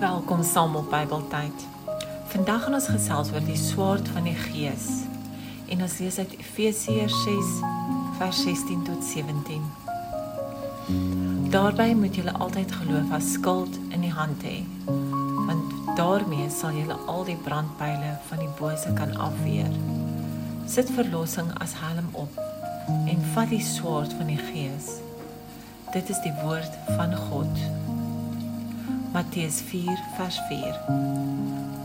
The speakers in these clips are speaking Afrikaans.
Welkom saam op Bybeltyd. Vandag gaan ons gesels oor die swaard van die Gees. En ons lees uit Efesiërs 6 vers 16 tot 17. Daarbey moet julle altyd geloof as skild in die hand hê, want daarmee sal julle al die brandpyle van die bose kan afweer. Sit verlossing as helm op en vat die swaard van die Gees. Dit is die woord van God. Matteus 4 vers 4.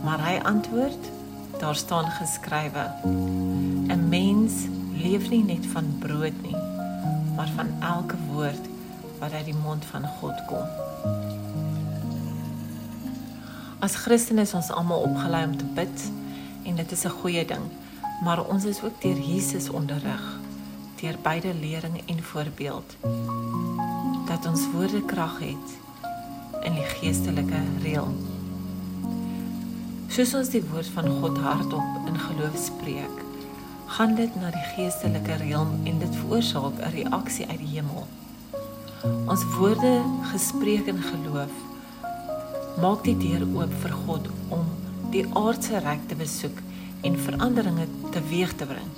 Maar hy antwoord: Daar staan geskrywe: 'n Mens leef nie net van brood nie, maar van elke woord wat uit die mond van God kom. As Christene is ons almal opgelei om te bid en dit is 'n goeie ding, maar ons is ook deur Jesus onderrig deur beide lering en voorbeeld dat ons woorde krag het in die geestelike reël. Soos ons die woord van God hardop in geloof spreek, gaan dit na die geestelike reël en dit veroorsaak 'n reaksie uit die hemel. Ons woorde gespreek in geloof maak die deur oop vir God om die aardse ryk te besoek en veranderinge teweeg te bring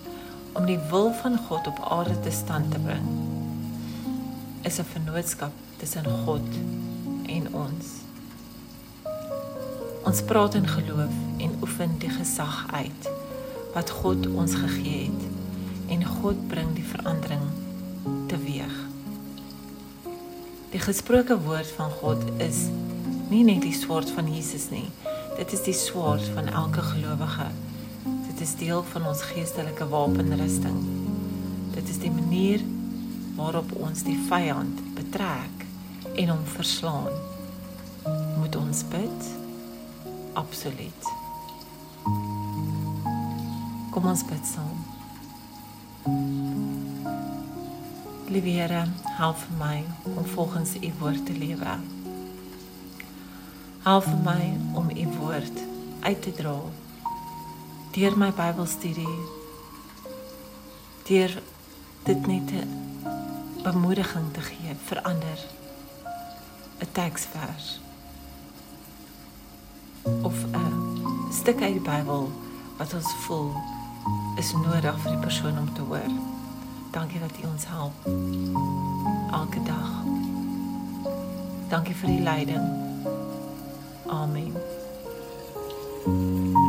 om die wil van God op aarde te stand te bring. Is 'n vennootskap tussen God en ons. Ons praat in geloof en oefen die gesag uit wat God ons gegee het en God bring die verandering teweeg. Die gesproke woord van God is nie net die swaard van Jesus nie. Dit is die swaard van elke gelowige. Dit is deel van ons geestelike wapenrusting. Dit is die manier waarop ons die vyand betrek en hom verslaan. Moet ons bid? Absoluut. Kom ons bid saam. Liewe Here, help vir my om volgens U woord te lewe. Help vir my om U woord uit te dra deur my Bybelstudie. Deur dit net 'n bemoediging te gee vir ander 'n teksvers of 'n stuk uit die Bybel wat ons voel is nodig vir die persoon om te hoor. Dankie dat U ons help elke dag. Dankie vir die leiding. Amen. thank you